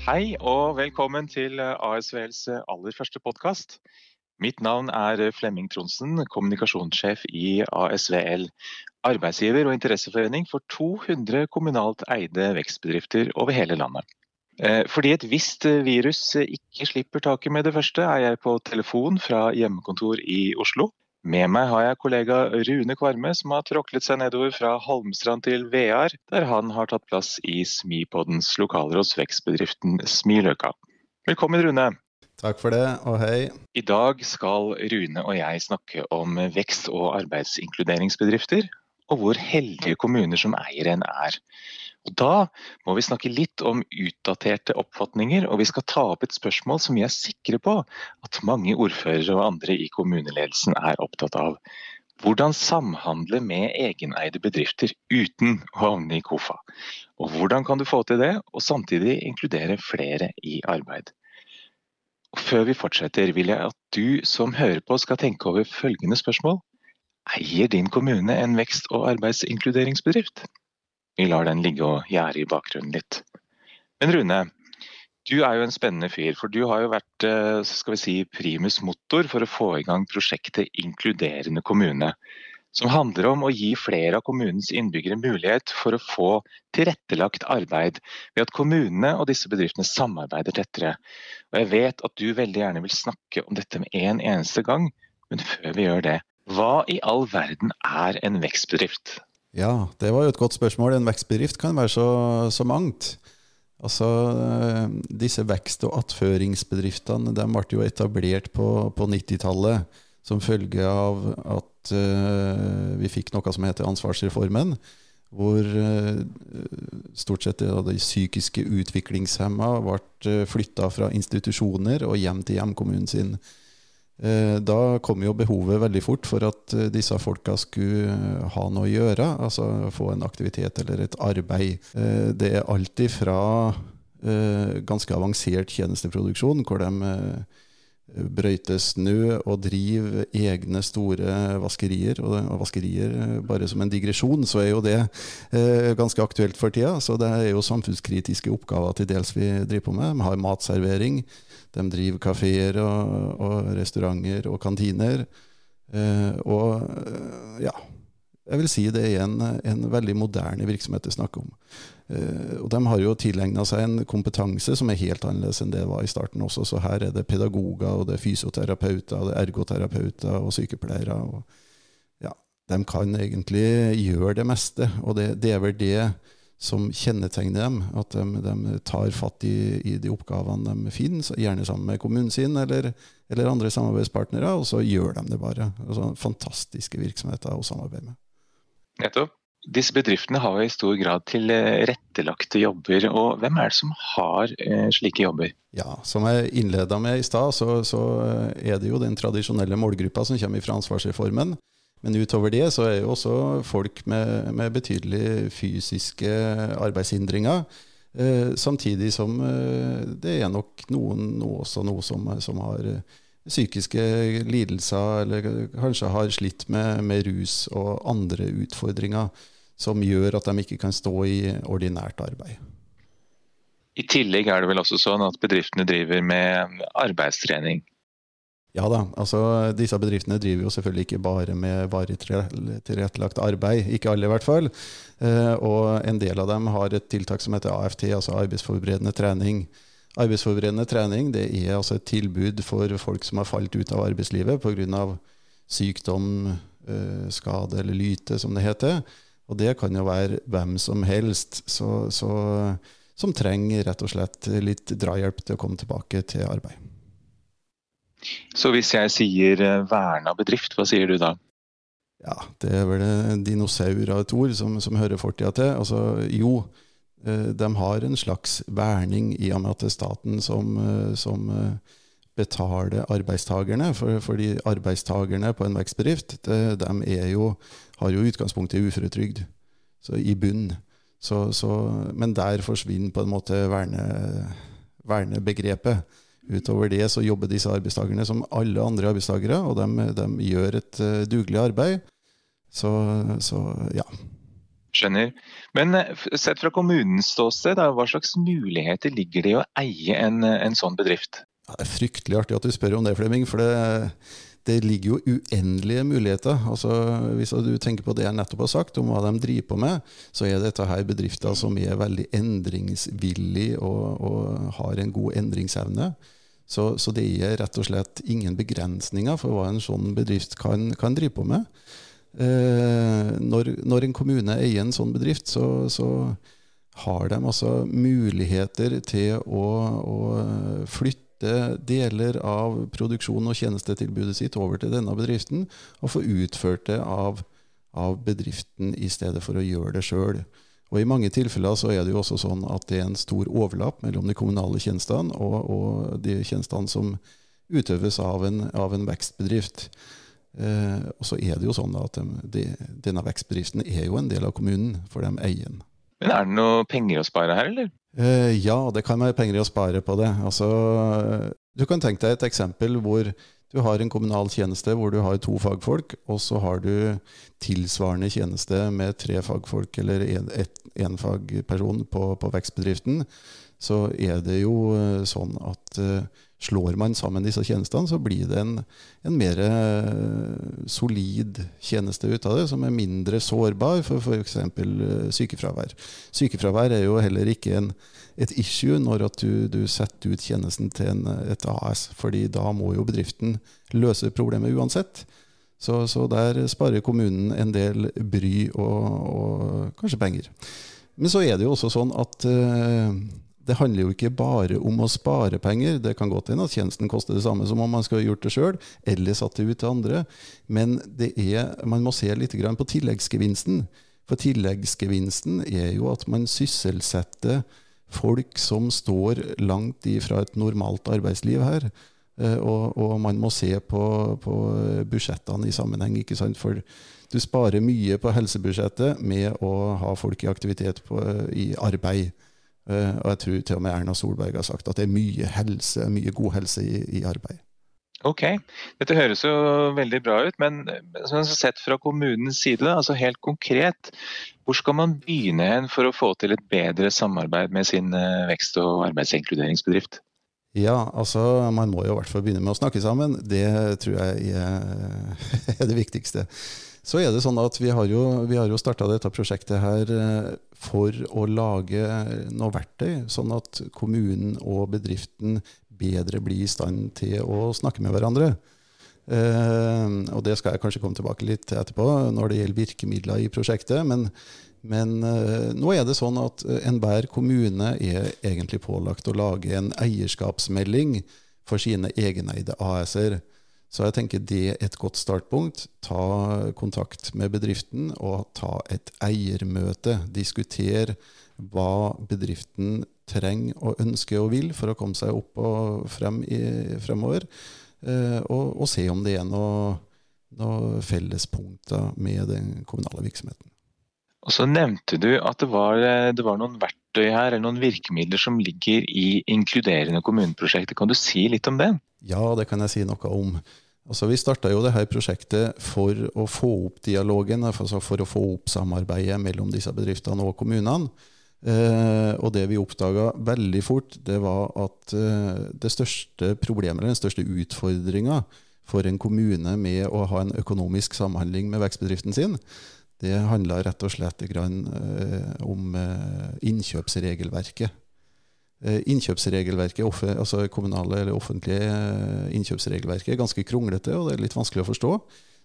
Hei og velkommen til ASVLs aller første podkast. Mitt navn er Flemming Tronsen, kommunikasjonssjef i ASVL. Arbeidsgiver og interesseforening for 200 kommunalt eide vekstbedrifter over hele landet. Eh, fordi et visst virus ikke slipper taket med det første, er jeg på telefon fra hjemmekontor i Oslo. Med meg har jeg kollega Rune Kvarme, som har tråklet seg nedover fra Holmstrand til Vear, der han har tatt plass i Smipoddens lokaler hos vekstbedriften Smiløka. Velkommen, Rune. Takk for det, og hei. I dag skal Rune og jeg snakke om vekst- og arbeidsinkluderingsbedrifter, og hvor heldige kommuner som eier en er. Og Da må vi snakke litt om utdaterte oppfatninger, og vi skal ta opp et spørsmål som vi er sikre på at mange ordførere og andre i kommuneledelsen er opptatt av. Hvordan samhandle med egeneide bedrifter uten å havne i KOFA. Og hvordan kan du få til det, og samtidig inkludere flere i arbeid. Og før vi fortsetter, vil jeg at du som hører på skal tenke over følgende spørsmål. Eier din kommune en vekst- og arbeidsinkluderingsbedrift? Vi lar den ligge og gjære i bakgrunnen litt. Men Rune, du er jo en spennende fyr, for du har jo vært eh, skal vi si, primus motor for å få i gang prosjektet Inkluderende kommune. Som handler om å gi flere av kommunens innbyggere mulighet for å få tilrettelagt arbeid ved at kommunene og disse bedriftene samarbeider tettere. Og Jeg vet at du veldig gjerne vil snakke om dette med en eneste gang, men før vi gjør det, hva i all verden er en vekstbedrift? Ja, det var jo et godt spørsmål. En vekstbedrift kan være så, så mangt. Altså, eh, Disse vekst- og attføringsbedriftene de ble jo etablert på, på 90-tallet som følge av at uh, vi fikk noe som heter ansvarsreformen. Hvor uh, stort sett de psykiske utviklingshemma ble flytta fra institusjoner og hjem til hjemkommunen sin. Eh, da kom jo behovet veldig fort for at eh, disse folka skulle eh, ha noe å gjøre. Altså få en aktivitet eller et arbeid. Det er alt ifra ganske avansert tjenesteproduksjon, hvor de brøyter snø og driver egne store vaskerier. Og vaskerier, bare som en digresjon, så er jo det ganske aktuelt for tida. Så det er jo samfunnskritiske oppgaver til dels vi driver på med. Vi har matservering. De driver kafeer og, og, restauranter og kantiner. Eh, og eh, ja, jeg vil si det er en, en veldig moderne virksomhet det er snakk om. Eh, og de har jo tilegna seg en kompetanse som er helt annerledes enn det var i starten også. Så her er det pedagoger, og det er fysioterapeuter, og det er ergoterapeuter og sykepleiere. Og, ja, de kan egentlig gjøre det meste, og det, det er vel det som kjennetegner dem. At de, de tar fatt i, i, de oppgavene de finner, gjerne sammen med kommunen sin eller, eller, andre samarbeidspartnere, og så gjør de det bare. Altså, fantastiske virksomheter å samarbeide med. Nettopp. Disse bedriftene har i stor grad tilrettelagte jobber. og Hvem er det som har eh, slike jobber? Ja, Som jeg innleda med i stad, så, så, er det jo den tradisjonelle målgruppa som kommer fra ansvarsreformen. Men utover det så er jo også folk med, med betydelige fysiske arbeidshindringer. Eh, samtidig som eh, det er nok noen noe også noe som, som, har eh, psykiske lidelser, eller kanskje har slitt med, med, rus og andre utfordringer som gjør at de ikke kan stå i ordinært arbeid. I tillegg er det vel også sånn at bedriftene driver med arbeidstrening. Ja da, altså disse bedriftene driver jo selvfølgelig ikke bare med varig tilrettelagt arbeid, ikke alle i hvert fall. Eh, og en del av dem har et tiltak som heter AFT, altså arbeidsforberedende trening. Arbeidsforberedende trening det er altså et tilbud for folk som har falt ut av arbeidslivet pga. sykdom, eh, skade eller lyte, som det heter. Og det kan jo være hvem som helst så, så, som trenger rett og slett litt drahjelp til å komme tilbake til arbeid. Så hvis jeg sier eh, verna bedrift, hva sier du da? Ja, det er vel en dinosaur av et ord som, som hører fortida til. Altså, jo, eh, de har en slags verning i og med at det er staten som, eh, som betaler arbeidstakerne. For, fordi arbeidstakerne på en vekstbedrift de jo, har jo utgangspunkt i uføretrygd, så i bunn. Så, så, men der forsvinner på en måte verne, vernebegrepet. Utover det så jobber disse arbeidstakerne som alle andre arbeidstakere, og de, de gjør et uh, dugelig arbeid. Så, så, ja. Skjønner. Men sett fra kommunens ståsted, hva slags muligheter ligger det i å eie en, en sånn bedrift? Ja, det er fryktelig artig at du spør om det, Flemming. For det, det ligger jo uendelige muligheter. Altså, hvis du tenker på det jeg nettopp har sagt om hva de driver på med, så er dette her bedrifter som er veldig endringsvillige og, og har en god endringsevne. Så, så, det er rett og slett ingen begrensninger for hva en sånn bedrift kan, kan drive på med. Eh, når, når, en kommune eier en sånn bedrift, så, så har de altså muligheter til å, å flytte deler av produksjon- og tjenestetilbudet sitt over til denne bedriften, og få utført det av, av bedriften i stedet for å gjøre det sjøl. Og I mange tilfeller så er det jo også sånn at det er en stor overlapp mellom de kommunale tjenestene og, og de tjenestene som utøves av en, av en vekstbedrift. Eh, og så er det jo sånn at de, de, denne vekstbedriften er jo en del av kommunen, for de eier den. Men er det noe penger å spare her, eller? Eh, ja, det kan være penger i å spare på det. Altså, du kan tenke deg et eksempel hvor du har en kommunal tjeneste hvor du har to fagfolk, og så har du tilsvarende tjeneste med tre fagfolk eller én fagperson på, på vekstbedriften. Så er det jo eh, sånn at uh, slår man sammen disse tjenestene, så blir det en, en mer eh, solid tjeneste ut av det, som er mindre sårbar for f.eks. Eh, sykefravær. Sykefravær er jo heller ikke en, et issue når du, du setter ut tjenesten til en, et AS, fordi da må jo bedriften løse problemet uansett. Så, så der sparer kommunen en del bry og, og, kanskje penger. Men så er det jo også sånn at uh, det handler jo ikke bare om å spare penger. Det kan godt hende at tjenesten koster det samme som om man skulle gjort det sjøl, eller satt det ut til andre. Men er, man må se litt på tilleggsgevinsten. For tilleggsgevinsten er jo at man sysselsetter folk som står langt ifra et normalt arbeidsliv her. Eh, og, og man må se på, på, budsjettene i sammenheng. ikke sant? For du sparer mye på helsebudsjettet med å ha folk i aktivitet på, i arbeid. Eh, og jeg tror til og med Erna Solberg har sagt at det er mye helse, mye god helse i, i arbeid. Ok, dette høres jo veldig bra ut, men sett fra kommunens side, altså helt konkret, hvor skal man begynne hen for å få til et bedre samarbeid med sin eh, vekst- og arbeidsinkluderingsbedrift? Ja, altså man må jo i hvert fall begynne med å snakke sammen. Det tror jeg er, det viktigste. Så er det sånn at vi har jo, vi jo starta dette prosjektet her eh, for å lage noe verktøy, sånn at kommunen og bedriften bedre blir i stand til å snakke med hverandre. Eh, og det skal jeg kanskje komme tilbake litt etterpå, når det gjelder virkemidler i prosjektet. Men, men uh, nå er det sånn at enhver kommune er egentlig pålagt å lage en eierskapsmelding for sine egeneide AS-er. Så jeg tenker det er et godt startpunkt. Ta kontakt med bedriften og ta et eiermøte. Diskuter hva bedriften trenger og ønsker og vil for å komme seg opp og frem i, fremover. Eh, og, og, se om det er noen noe fellespunkter med den kommunale virksomheten. Og Så nevnte du at det var, det var, noen verktøy her, eller noen virkemidler som ligger i inkluderende kommuneprosjekter. Kan du si litt om det? Ja, det kan jeg si noe om. Altså, vi starta jo dette prosjektet for å få opp dialogen, altså for å få opp samarbeidet mellom disse bedriftene og kommunene. Eh, og det vi oppdaga veldig fort, det var at eh, det største problemet, eller den største utfordringa for en kommune med å ha en økonomisk samhandling med vekstbedriften sin, det handla rett og slett grann, eh, om eh, innkjøpsregelverket. Eh, innkjøpsregelverket, altså kommunale eller offentlige eh, innkjøpsregelverket, er ganske kronglete, og det er litt vanskelig å forstå.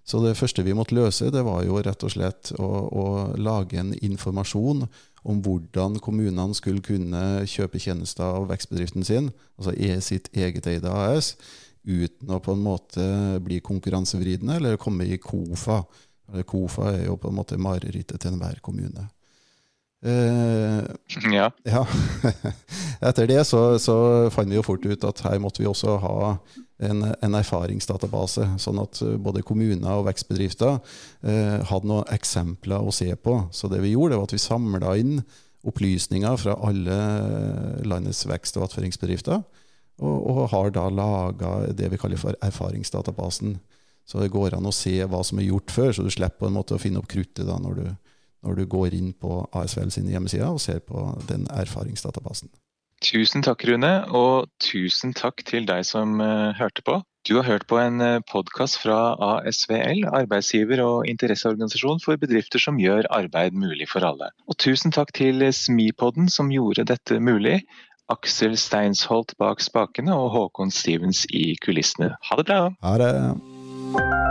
Så det første vi måtte løse, det var jo rett og slett å, å lage en informasjon om hvordan kommunene skulle kunne kjøpe tjenester av vekstbedriften sin, altså e sitt eget eide AS, uten å på en måte bli konkurransevridende eller komme i KOFA. KOFA er jo på en måte marerittet til enhver kommune. Uh, ja. ja. Etter det så, så, fant vi jo fort ut at her måtte vi også ha en, en erfaringsdatabase, sånn at både kommuner og vekstbedrifter uh, hadde noen eksempler å se på. Så det vi gjorde, var at vi samla inn opplysninger fra alle landets vekst- og attføringsbedrifter, og, og, har da laga det vi kaller for erfaringsdatabasen. Så det går an å se hva som er gjort før, så du slipper på en måte å finne opp kruttet da når du når du går inn på ASVL sine hjemmesider og ser på den erfaringsdatabasen. Tusen takk, Rune, og tusen takk til deg som uh, hørte på. Du har hørt på en uh, podkast fra ASVL, arbeidsgiver og interesseorganisasjon for bedrifter som gjør arbeid mulig for alle. Og tusen takk til Smipodden som gjorde dette mulig. Aksel Steinsholt bak spakene og Håkon Stevens i kulissene. Ha det bra! Ha det! you